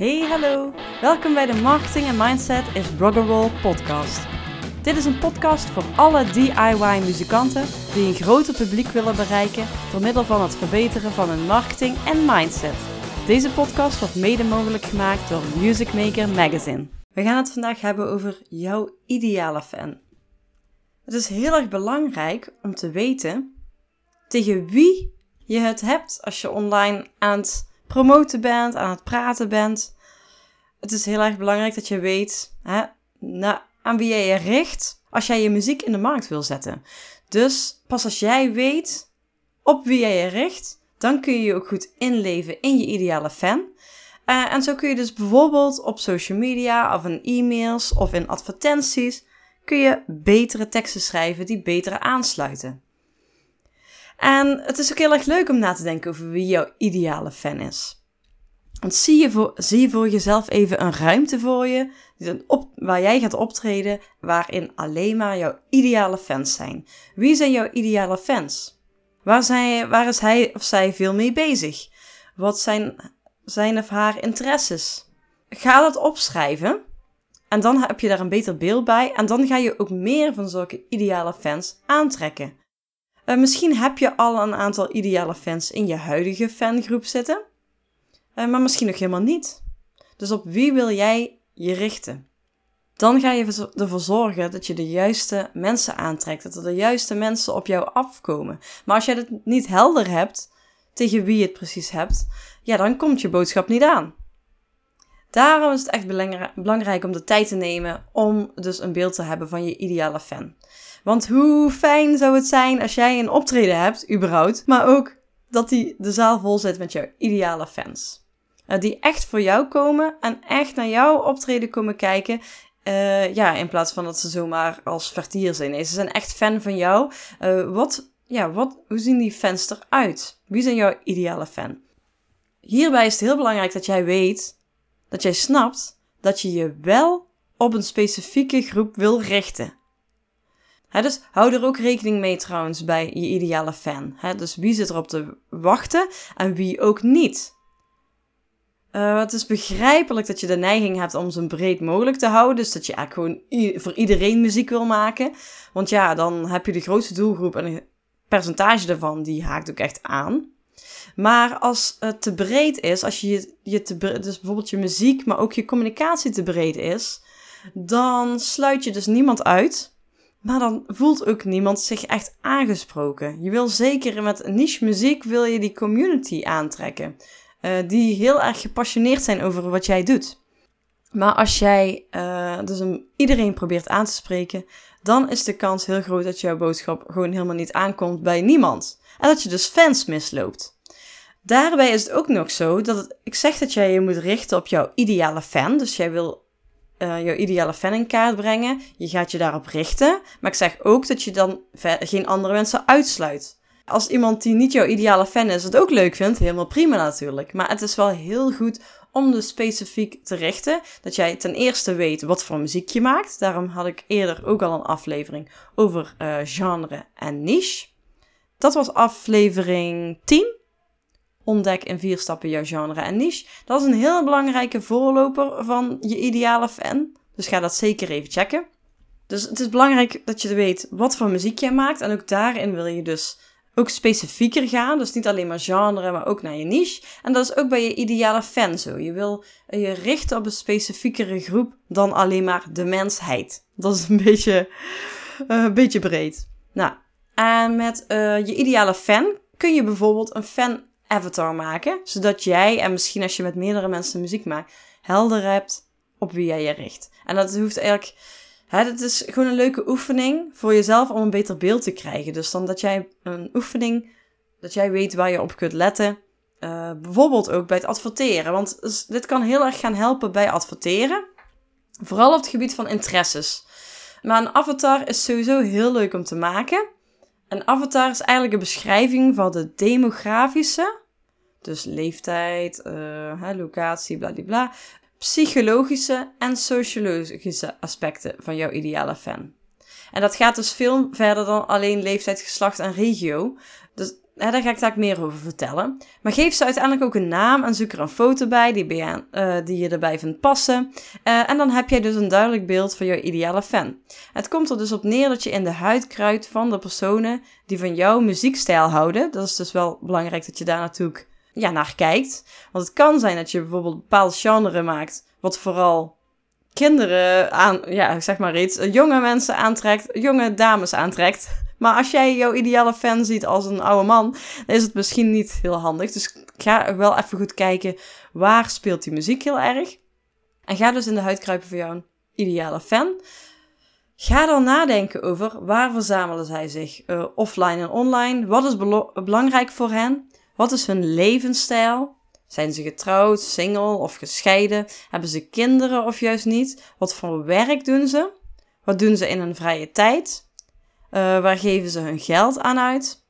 Hey, hallo. Welkom bij de Marketing en Mindset is Rock'n'Roll podcast. Dit is een podcast voor alle DIY-muzikanten die een groter publiek willen bereiken door middel van het verbeteren van hun marketing en mindset. Deze podcast wordt mede mogelijk gemaakt door Music Maker Magazine. We gaan het vandaag hebben over jouw ideale fan. Het is heel erg belangrijk om te weten tegen wie je het hebt als je online aan het promoten bent, aan het praten bent. Het is heel erg belangrijk dat je weet hè, aan wie jij je richt als jij je muziek in de markt wil zetten. Dus pas als jij weet op wie jij je richt, dan kun je je ook goed inleven in je ideale fan. Uh, en zo kun je dus bijvoorbeeld op social media of in e-mails of in advertenties kun je betere teksten schrijven die beter aansluiten. En het is ook heel erg leuk om na te denken over wie jouw ideale fan is. Want zie je voor, zie voor jezelf even een ruimte voor je op, waar jij gaat optreden, waarin alleen maar jouw ideale fans zijn. Wie zijn jouw ideale fans? Waar, zijn, waar is hij of zij veel mee bezig? Wat zijn zijn of haar interesses? Ga dat opschrijven en dan heb je daar een beter beeld bij en dan ga je ook meer van zulke ideale fans aantrekken. Uh, misschien heb je al een aantal ideale fans in je huidige fangroep zitten, uh, maar misschien nog helemaal niet. Dus op wie wil jij je richten? Dan ga je ervoor zorgen dat je de juiste mensen aantrekt, dat er de juiste mensen op jou afkomen. Maar als jij het niet helder hebt tegen wie je het precies hebt, ja, dan komt je boodschap niet aan. Daarom is het echt belangrijk om de tijd te nemen om dus een beeld te hebben van je ideale fan. Want hoe fijn zou het zijn als jij een optreden hebt, überhaupt, maar ook dat die de zaal vol zit met jouw ideale fans. Uh, die echt voor jou komen en echt naar jouw optreden komen kijken. Uh, ja, in plaats van dat ze zomaar als vertier zijn. Ze zijn echt fan van jou. Uh, wat, ja, wat, hoe zien die fans eruit? Wie zijn jouw ideale fan? Hierbij is het heel belangrijk dat jij weet, dat jij snapt dat je je wel op een specifieke groep wil richten dus hou er ook rekening mee trouwens bij je ideale fan. dus wie zit erop te wachten en wie ook niet. Uh, het is begrijpelijk dat je de neiging hebt om zo breed mogelijk te houden. Dus dat je eigenlijk gewoon voor iedereen muziek wil maken. Want ja, dan heb je de grootste doelgroep en een percentage daarvan die haakt ook echt aan. Maar als het te breed is, als je, je te, dus bijvoorbeeld je muziek, maar ook je communicatie te breed is, dan sluit je dus niemand uit. Maar dan voelt ook niemand zich echt aangesproken. Je wil zeker met niche muziek wil je die community aantrekken. Uh, die heel erg gepassioneerd zijn over wat jij doet. Maar als jij uh, dus een, iedereen probeert aan te spreken, dan is de kans heel groot dat jouw boodschap gewoon helemaal niet aankomt bij niemand. En dat je dus fans misloopt. Daarbij is het ook nog zo dat ik zeg dat jij je moet richten op jouw ideale fan. Dus jij wil uh, jouw ideale fan in kaart brengen. Je gaat je daarop richten. Maar ik zeg ook dat je dan geen andere mensen uitsluit. Als iemand die niet jouw ideale fan is het ook leuk vindt, helemaal prima natuurlijk. Maar het is wel heel goed om dus specifiek te richten. Dat jij ten eerste weet wat voor muziek je maakt. Daarom had ik eerder ook al een aflevering over uh, genre en niche. Dat was aflevering 10 ontdek in vier stappen jouw genre en niche. Dat is een heel belangrijke voorloper van je ideale fan. Dus ga dat zeker even checken. Dus het is belangrijk dat je weet wat voor muziek jij maakt. En ook daarin wil je dus ook specifieker gaan. Dus niet alleen maar genre, maar ook naar je niche. En dat is ook bij je ideale fan zo. Je wil je richten op een specifiekere groep dan alleen maar de mensheid. Dat is een beetje, uh, een beetje breed. Nou, en met uh, je ideale fan kun je bijvoorbeeld een fan avatar maken. Zodat jij, en misschien als je met meerdere mensen muziek maakt, helder hebt op wie jij je richt. En dat hoeft eigenlijk. Hè, het is gewoon een leuke oefening voor jezelf om een beter beeld te krijgen. Dus dan dat jij een oefening, dat jij weet waar je op kunt letten. Uh, bijvoorbeeld ook bij het adverteren. Want dus, dit kan heel erg gaan helpen bij adverteren. Vooral op het gebied van interesses. Maar een avatar is sowieso heel leuk om te maken. Een avatar is eigenlijk een beschrijving van de demografische dus leeftijd, uh, locatie, bla, psychologische en sociologische aspecten van jouw ideale fan. En dat gaat dus veel verder dan alleen leeftijd, geslacht en regio. Daar ga ik daar meer over vertellen. Maar geef ze uiteindelijk ook een naam en zoek er een foto bij die, bij, uh, die je erbij vindt passen. Uh, en dan heb jij dus een duidelijk beeld van jouw ideale fan. Het komt er dus op neer dat je in de huid kruipt van de personen die van jouw muziekstijl houden. Dat is dus wel belangrijk dat je daar natuurlijk ja, naar kijkt. Want het kan zijn dat je bijvoorbeeld een bepaald genre maakt, wat vooral kinderen aan, ja, zeg maar iets, jonge mensen aantrekt, jonge dames aantrekt. Maar als jij jouw ideale fan ziet als een oude man, dan is het misschien niet heel handig. Dus ga wel even goed kijken waar speelt die muziek heel erg. En ga dus in de huid kruipen voor jouw ideale fan. Ga dan nadenken over waar verzamelen zij zich, uh, offline en online. Wat is belangrijk voor hen? Wat is hun levensstijl? Zijn ze getrouwd, single of gescheiden? Hebben ze kinderen of juist niet? Wat voor werk doen ze? Wat doen ze in hun vrije tijd? Uh, waar geven ze hun geld aan uit?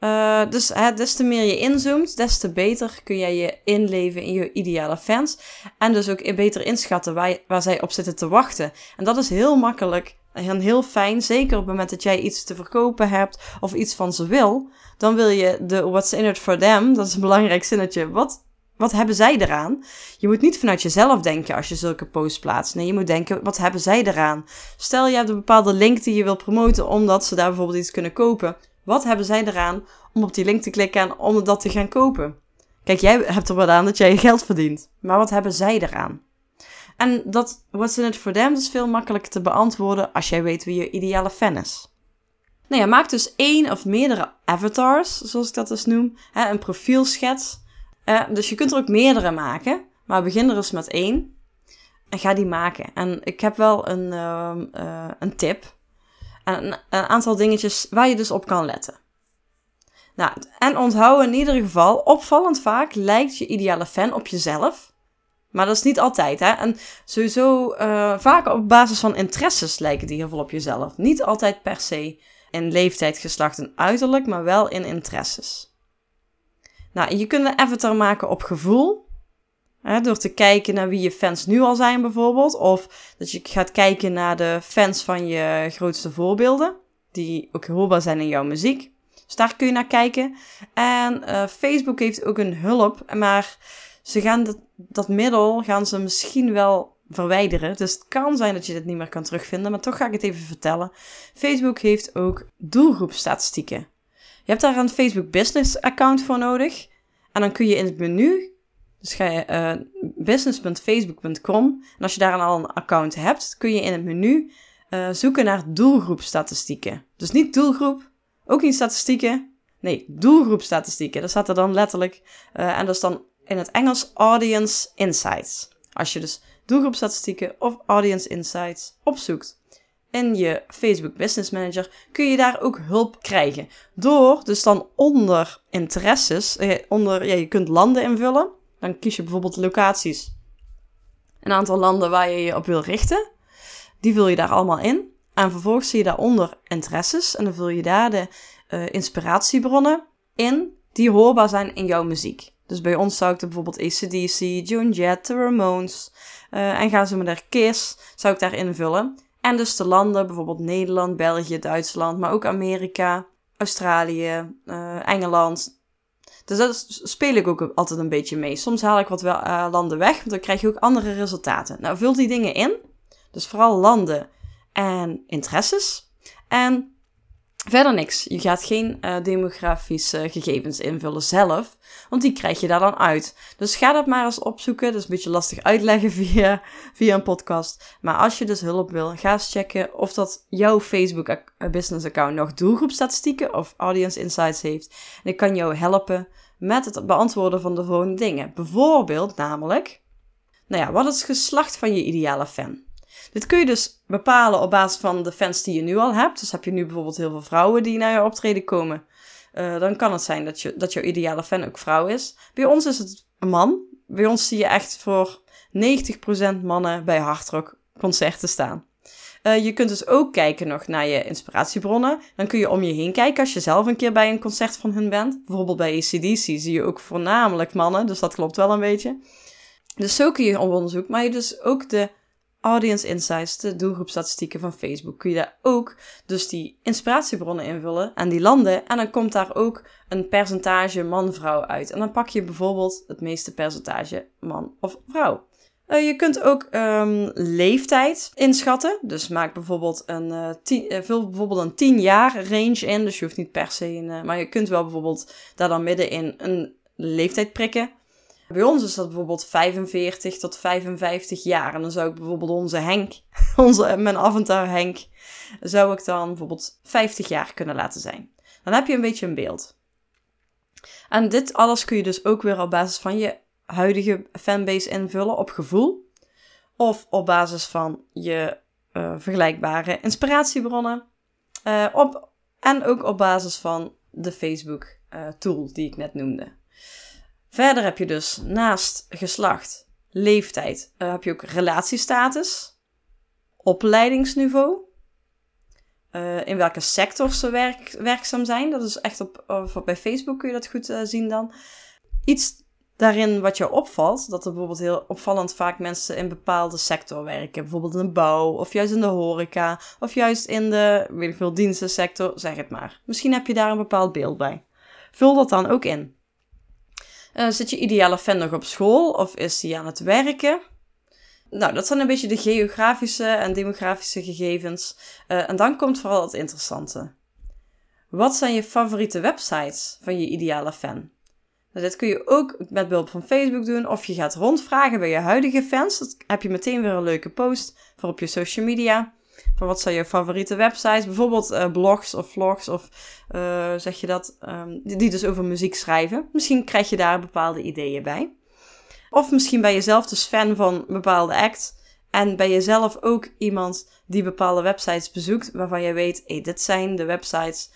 Uh, dus hè, des te meer je inzoomt, des te beter kun jij je inleven in je ideale fans. En dus ook beter inschatten waar, waar zij op zitten te wachten. En dat is heel makkelijk en heel fijn. Zeker op het moment dat jij iets te verkopen hebt of iets van ze wil. Dan wil je de what's in it for them. Dat is een belangrijk zinnetje. Wat, wat hebben zij eraan? Je moet niet vanuit jezelf denken als je zulke posts plaatst. Nee, je moet denken, wat hebben zij eraan? Stel je hebt een bepaalde link die je wil promoten omdat ze daar bijvoorbeeld iets kunnen kopen. Wat hebben zij eraan om op die link te klikken en om dat te gaan kopen? Kijk, jij hebt er wat aan dat jij geld verdient. Maar wat hebben zij eraan? En dat what's in it for them is veel makkelijker te beantwoorden als jij weet wie je ideale fan is. Nou ja, maak dus één of meerdere avatars, zoals ik dat dus noem. Hè, een profielschets uh, dus je kunt er ook meerdere maken, maar begin er eens met één en ga die maken. En ik heb wel een, uh, een tip en een, aantal dingetjes waar je dus op kan letten. Nou, en onthoud in ieder geval, opvallend vaak lijkt je ideale fan op jezelf. Maar dat is niet altijd, hè. En sowieso uh, vaak op basis van interesses lijken die heel veel op jezelf. Niet altijd per se in leeftijd, geslacht en uiterlijk, maar wel in interesses. Nou, je kunt een avatar maken op gevoel. Hè, door te kijken naar wie je fans nu al zijn bijvoorbeeld. Of dat je gaat kijken naar de fans van je grootste voorbeelden. Die ook hoorbaar zijn in jouw muziek. Dus daar kun je naar kijken. En uh, Facebook heeft ook een hulp. Maar ze gaan dat, dat middel gaan ze misschien wel verwijderen. Dus het kan zijn dat je dit niet meer kan terugvinden. Maar toch ga ik het even vertellen. Facebook heeft ook doelgroepstatistieken. Je hebt daar een Facebook Business account voor nodig. En dan kun je in het menu, dus ga je uh, business.facebook.com. En als je daar al een account hebt, kun je in het menu uh, zoeken naar doelgroepstatistieken. Dus niet doelgroep, ook niet statistieken. Nee, doelgroepstatistieken. Dat staat er dan letterlijk. Uh, en dat is dan in het Engels Audience Insights. Als je dus doelgroepstatistieken of Audience Insights opzoekt in je Facebook Business Manager kun je daar ook hulp krijgen. Door dus dan onder interesses, eh, onder, je kunt landen invullen. Dan kies je bijvoorbeeld locaties. Een aantal landen waar je je op wil richten. Die vul je daar allemaal in. En vervolgens zie je daaronder interesses. En dan vul je daar de uh, inspiratiebronnen in die hoorbaar zijn in jouw muziek. Dus bij ons zou ik er bijvoorbeeld ACDC, Joan Jett, The Ramones uh, en ga zo maar naar Kiss zou ik daar invullen. En dus de landen, bijvoorbeeld Nederland, België, Duitsland, maar ook Amerika, Australië, uh, Engeland. Dus dat speel ik ook altijd een beetje mee. Soms haal ik wat uh, landen weg, want dan krijg je ook andere resultaten. Nou, vul die dingen in. Dus vooral landen en interesses. En Verder niks. Je gaat geen uh, demografische gegevens invullen zelf, want die krijg je daar dan uit. Dus ga dat maar eens opzoeken. Dat is een beetje lastig uitleggen via, via een podcast. Maar als je dus hulp wil, ga eens checken of dat jouw Facebook eh, business account nog doelgroepstatistieken of audience insights heeft. En ik kan jou helpen met het beantwoorden van de volgende dingen. Bijvoorbeeld namelijk, nou ja, wat is het geslacht van je ideale fan? Dit kun je dus bepalen op basis van de fans die je nu al hebt. Dus heb je nu bijvoorbeeld heel veel vrouwen die naar je optreden komen. Uh, dan kan het zijn dat, je, dat jouw ideale fan ook vrouw is. Bij ons is het een man. Bij ons zie je echt voor 90% mannen bij hardrock concerten staan. Uh, je kunt dus ook kijken nog naar je inspiratiebronnen. Dan kun je om je heen kijken als je zelf een keer bij een concert van hun bent. Bijvoorbeeld bij ACDC zie je ook voornamelijk mannen, dus dat klopt wel een beetje. Dus zo kun je onderzoek, maar je dus ook de Audience Insights, de doelgroepstatistieken van Facebook, kun je daar ook dus die inspiratiebronnen invullen en die landen. En dan komt daar ook een percentage man-vrouw uit. En dan pak je bijvoorbeeld het meeste percentage man of vrouw. Uh, je kunt ook um, leeftijd inschatten. Dus maak bijvoorbeeld een, uh, vul bijvoorbeeld een 10 jaar range in. Dus je hoeft niet per se een. maar je kunt wel bijvoorbeeld daar dan middenin een leeftijd prikken. Bij ons is dat bijvoorbeeld 45 tot 55 jaar. En dan zou ik bijvoorbeeld onze Henk, onze, mijn avatar Henk, zou ik dan bijvoorbeeld 50 jaar kunnen laten zijn. Dan heb je een beetje een beeld. En dit alles kun je dus ook weer op basis van je huidige fanbase invullen op gevoel. Of op basis van je uh, vergelijkbare inspiratiebronnen. Uh, op, en ook op basis van de Facebook uh, tool die ik net noemde. Verder heb je dus naast geslacht, leeftijd, heb je ook relatiestatus, opleidingsniveau, in welke sector ze werk, werkzaam zijn. Dat is echt op, bij Facebook kun je dat goed zien dan. Iets daarin wat je opvalt, dat er bijvoorbeeld heel opvallend vaak mensen in bepaalde sector werken. Bijvoorbeeld in de bouw, of juist in de horeca, of juist in de, weet ik veel, dienstensector, zeg het maar. Misschien heb je daar een bepaald beeld bij. Vul dat dan ook in. Uh, zit je ideale fan nog op school, of is hij aan het werken? Nou, dat zijn een beetje de geografische en demografische gegevens. Uh, en dan komt vooral het interessante. Wat zijn je favoriete websites van je ideale fan? Nou, dit kun je ook met behulp van Facebook doen. Of je gaat rondvragen bij je huidige fans. Dan heb je meteen weer een leuke post voor op je social media. Van wat zijn je favoriete websites? Bijvoorbeeld uh, blogs of vlogs of uh, zeg je dat, um, die, dus over muziek schrijven. Misschien krijg je daar bepaalde ideeën bij. Of misschien ben je zelf dus fan van bepaalde act. En ben je zelf ook iemand die bepaalde websites bezoekt waarvan je weet, hey, dit zijn de websites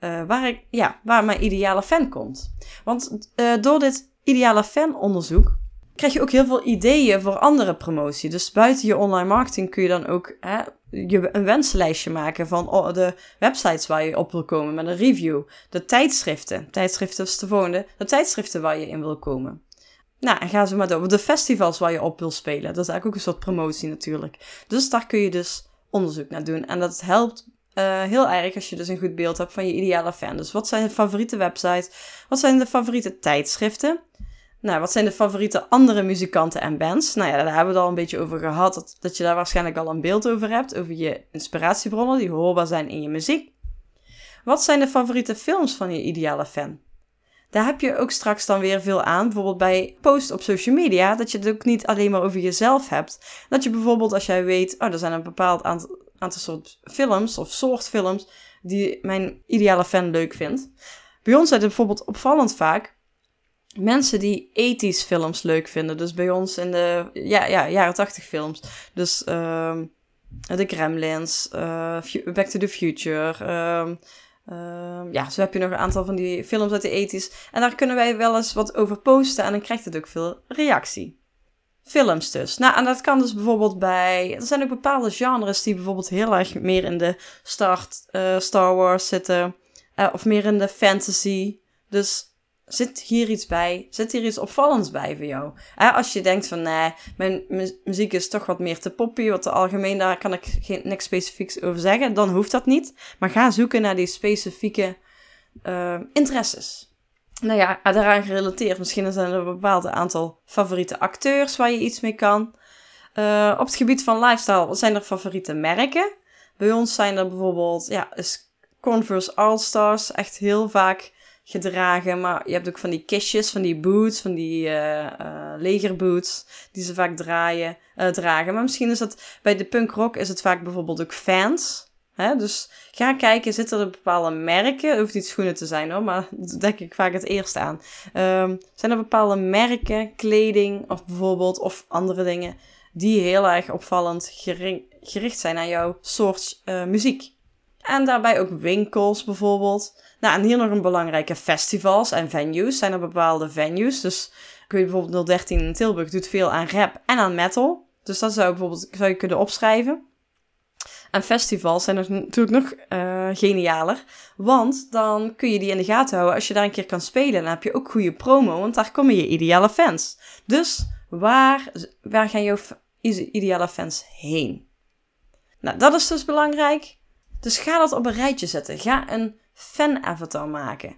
uh, waar, ik, ja, waar mijn ideale fan komt. Want door dit ideale fan onderzoek krijg je ook heel veel ideeën voor andere promotie. Dus buiten je online marketing kun je dan ook hè, je een wenslijstje maken van oh, de websites waar je op wil komen met een review. De tijdschriften, tijdschriften is de volgende, de tijdschriften waar je in wil komen. Nou, en ga zo maar door. De festivals waar je op wil spelen. Dat is eigenlijk ook een soort promotie natuurlijk. Dus daar kun je dus onderzoek naar doen. En dat helpt uh, heel erg als je dus een goed beeld hebt van je ideale fan. Dus wat zijn de favoriete websites? Wat zijn de favoriete tijdschriften? Nou, wat zijn de favoriete andere muzikanten en bands? Nou ja, daar hebben we het al een beetje over gehad. Dat, dat je daar waarschijnlijk al een beeld over hebt. Over je inspiratiebronnen die hoorbaar zijn in je muziek. Wat zijn de favoriete films van je ideale fan? Daar heb je ook straks dan weer veel aan. Bijvoorbeeld bij post op social media. Dat je het ook niet alleen maar over jezelf hebt. Dat je bijvoorbeeld als jij weet, oh, er zijn een bepaald aantal soort films of soort films die mijn ideale fan leuk vindt. Bij ons zijn het bijvoorbeeld opvallend vaak mensen die ethisch films leuk vinden. Dus bij ons in de ja, ja, jaren 80 films. Dus uh, de Gremlins, uh, Back to the Future. Uh, uh, ja, zo heb je nog een aantal van die films uit de ethisch. En daar kunnen wij wel eens wat over posten en dan krijgt het ook veel reactie. Films dus. Nou, en dat kan dus bijvoorbeeld bij. Er zijn ook bepaalde genres die bijvoorbeeld heel erg meer in de start, uh, Star Wars zitten. Uh, of meer in de fantasy. Dus zit hier iets bij? Zit hier iets opvallends bij voor jou? Uh, als je denkt van nee, mijn muziek is toch wat meer te poppy, wat te algemeen, daar kan ik geen, niks specifieks over zeggen. Dan hoeft dat niet. Maar ga zoeken naar die specifieke interesses nou ja, daaraan gerelateerd. Misschien zijn er een bepaald aantal favoriete acteurs waar je iets mee kan. Uh, op het gebied van lifestyle zijn er favoriete merken. Bij ons zijn er bijvoorbeeld, ja, Converse All-Stars echt heel vaak gedragen. Maar je hebt ook van die kistjes, van die boots, van die uh, uh, legerboots, die ze vaak draaien, dragen. Maar misschien is dat bij de punk rock is het vaak bijvoorbeeld ook fans. Hè? Dus ga kijken, zitten er bepaalde merken? Het hoeft niet schoenen te zijn hoor, maar dat denk ik vaak het eerst aan. Um, zijn er bepaalde merken, kleding of bijvoorbeeld, of andere dingen, die heel erg opvallend gericht zijn aan jouw soort muziek? En daarbij ook winkels bijvoorbeeld. Nou, en hier nog een belangrijke festivals en venues. Zijn er bepaalde venues? Dus ik weet bijvoorbeeld 013 in Tilburg doet veel aan rap en aan metal. Dus dat zou, bijvoorbeeld, zou je kunnen opschrijven. En festivals zijn natuurlijk nog uh, genialer. Want dan kun je die in de gaten houden als je daar een keer kan spelen. Dan heb je ook goede promo, want daar komen je ideale fans. Dus waar, waar gaan jouw ideale fans heen. Nou, dat is dus belangrijk. Dus ga dat op een rijtje zetten. Ga een fan-avatar maken.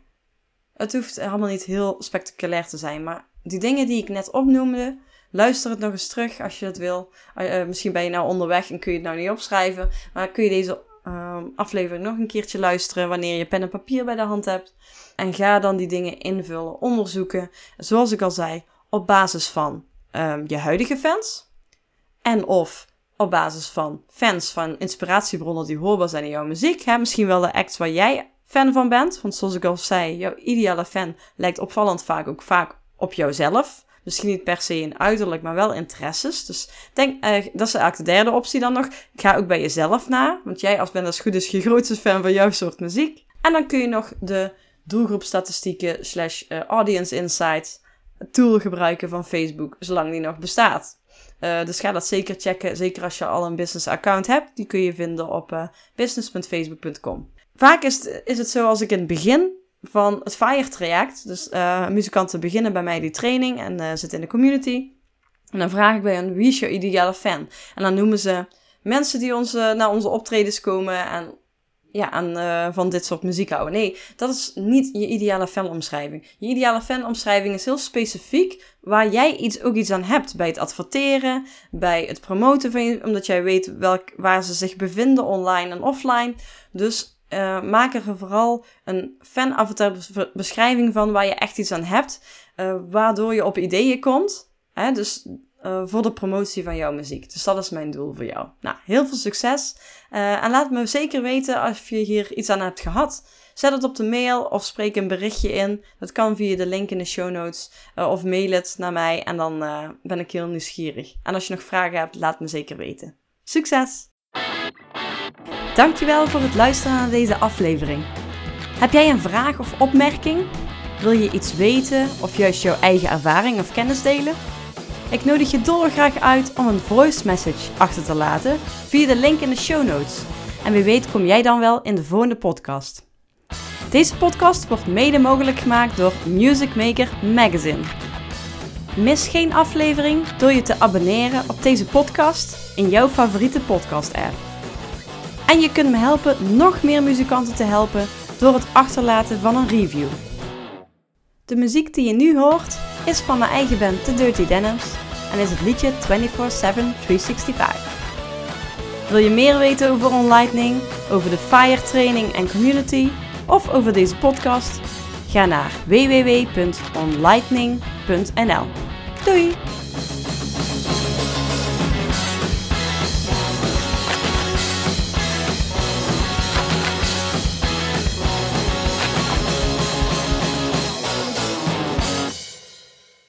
Het hoeft helemaal niet heel spectaculair te zijn, maar die dingen die ik net opnoemde, luister het nog eens terug als je dat wil. Uh, misschien ben je nou onderweg en kun je het nou niet opschrijven, maar kun je deze uh, aflevering nog een keertje luisteren wanneer je pen en papier bij de hand hebt. En ga dan die dingen invullen, onderzoeken. Zoals ik al zei, op basis van um, je huidige fans en of op basis van fans van inspiratiebronnen die hoorbaar zijn in jouw muziek. Hè? Misschien wel de acts waar jij fan van bent. Want zoals ik al zei, jouw ideale fan lijkt opvallend vaak ook vaak op jouzelf. Misschien niet per se in uiterlijk, maar wel interesses. Dus denk, uh, dat is eigenlijk de derde optie dan nog. Ga ook bij jezelf na. Want jij als bent als goed is je grootste fan van jouw soort muziek. En dan kun je nog de doelgroepstatistieken slash uh, audience insights tool gebruiken van Facebook, zolang die nog bestaat. Uh, dus ga dat zeker checken, zeker als je al een business account hebt. Die kun je vinden op business.facebook.com. Vaak is het, is het zo als ik in het begin van het FIRE traject, dus uh, muzikanten beginnen bij mij die training en zitten in de community. En dan vraag ik bij hen, wie is jouw ideale fan? En dan noemen ze mensen die onze, naar onze optredens komen en ja, aan, uh, van dit soort muziek houden. Nee, dat is niet je ideale fanomschrijving. Je ideale fanomschrijving is heel specifiek waar jij iets, ook iets aan hebt. Bij het adverteren, bij het promoten van je, omdat jij weet welk, waar ze zich bevinden online en offline. Dus uh, maak er vooral een fan-avatar beschrijving van waar je echt iets aan hebt. Uh, waardoor je op ideeën komt. Hè? Dus uh, voor de promotie van jouw muziek. Dus dat is mijn doel voor jou. Nou, heel veel succes. En laat me zeker weten als je hier iets aan hebt gehad. Zet het op de mail of spreek een berichtje in. Dat kan via de link in de show notes. Of mail het naar mij en dan ben ik heel nieuwsgierig. En als je nog vragen hebt, laat me zeker weten. Succes! Dankjewel voor het luisteren naar deze aflevering. Heb jij een vraag of opmerking? Wil je iets weten of juist jouw eigen ervaring of kennis delen? Ik nodig je dolgraag uit om een voice message achter te laten via de link in de show notes. En wie weet kom jij dan wel in de volgende podcast. Deze podcast wordt mede mogelijk gemaakt door Music Maker Magazine. Mis geen aflevering door je te abonneren op deze podcast in jouw favoriete podcast app. En je kunt me helpen nog meer muzikanten te helpen door het achterlaten van een review. De muziek die je nu hoort is van mijn eigen band The Dirty Denims en is het liedje 24-7 365. Wil je meer weten over OnLightning, over de FIRE training en community of over deze podcast? Ga naar www.onlightning.nl. Doei!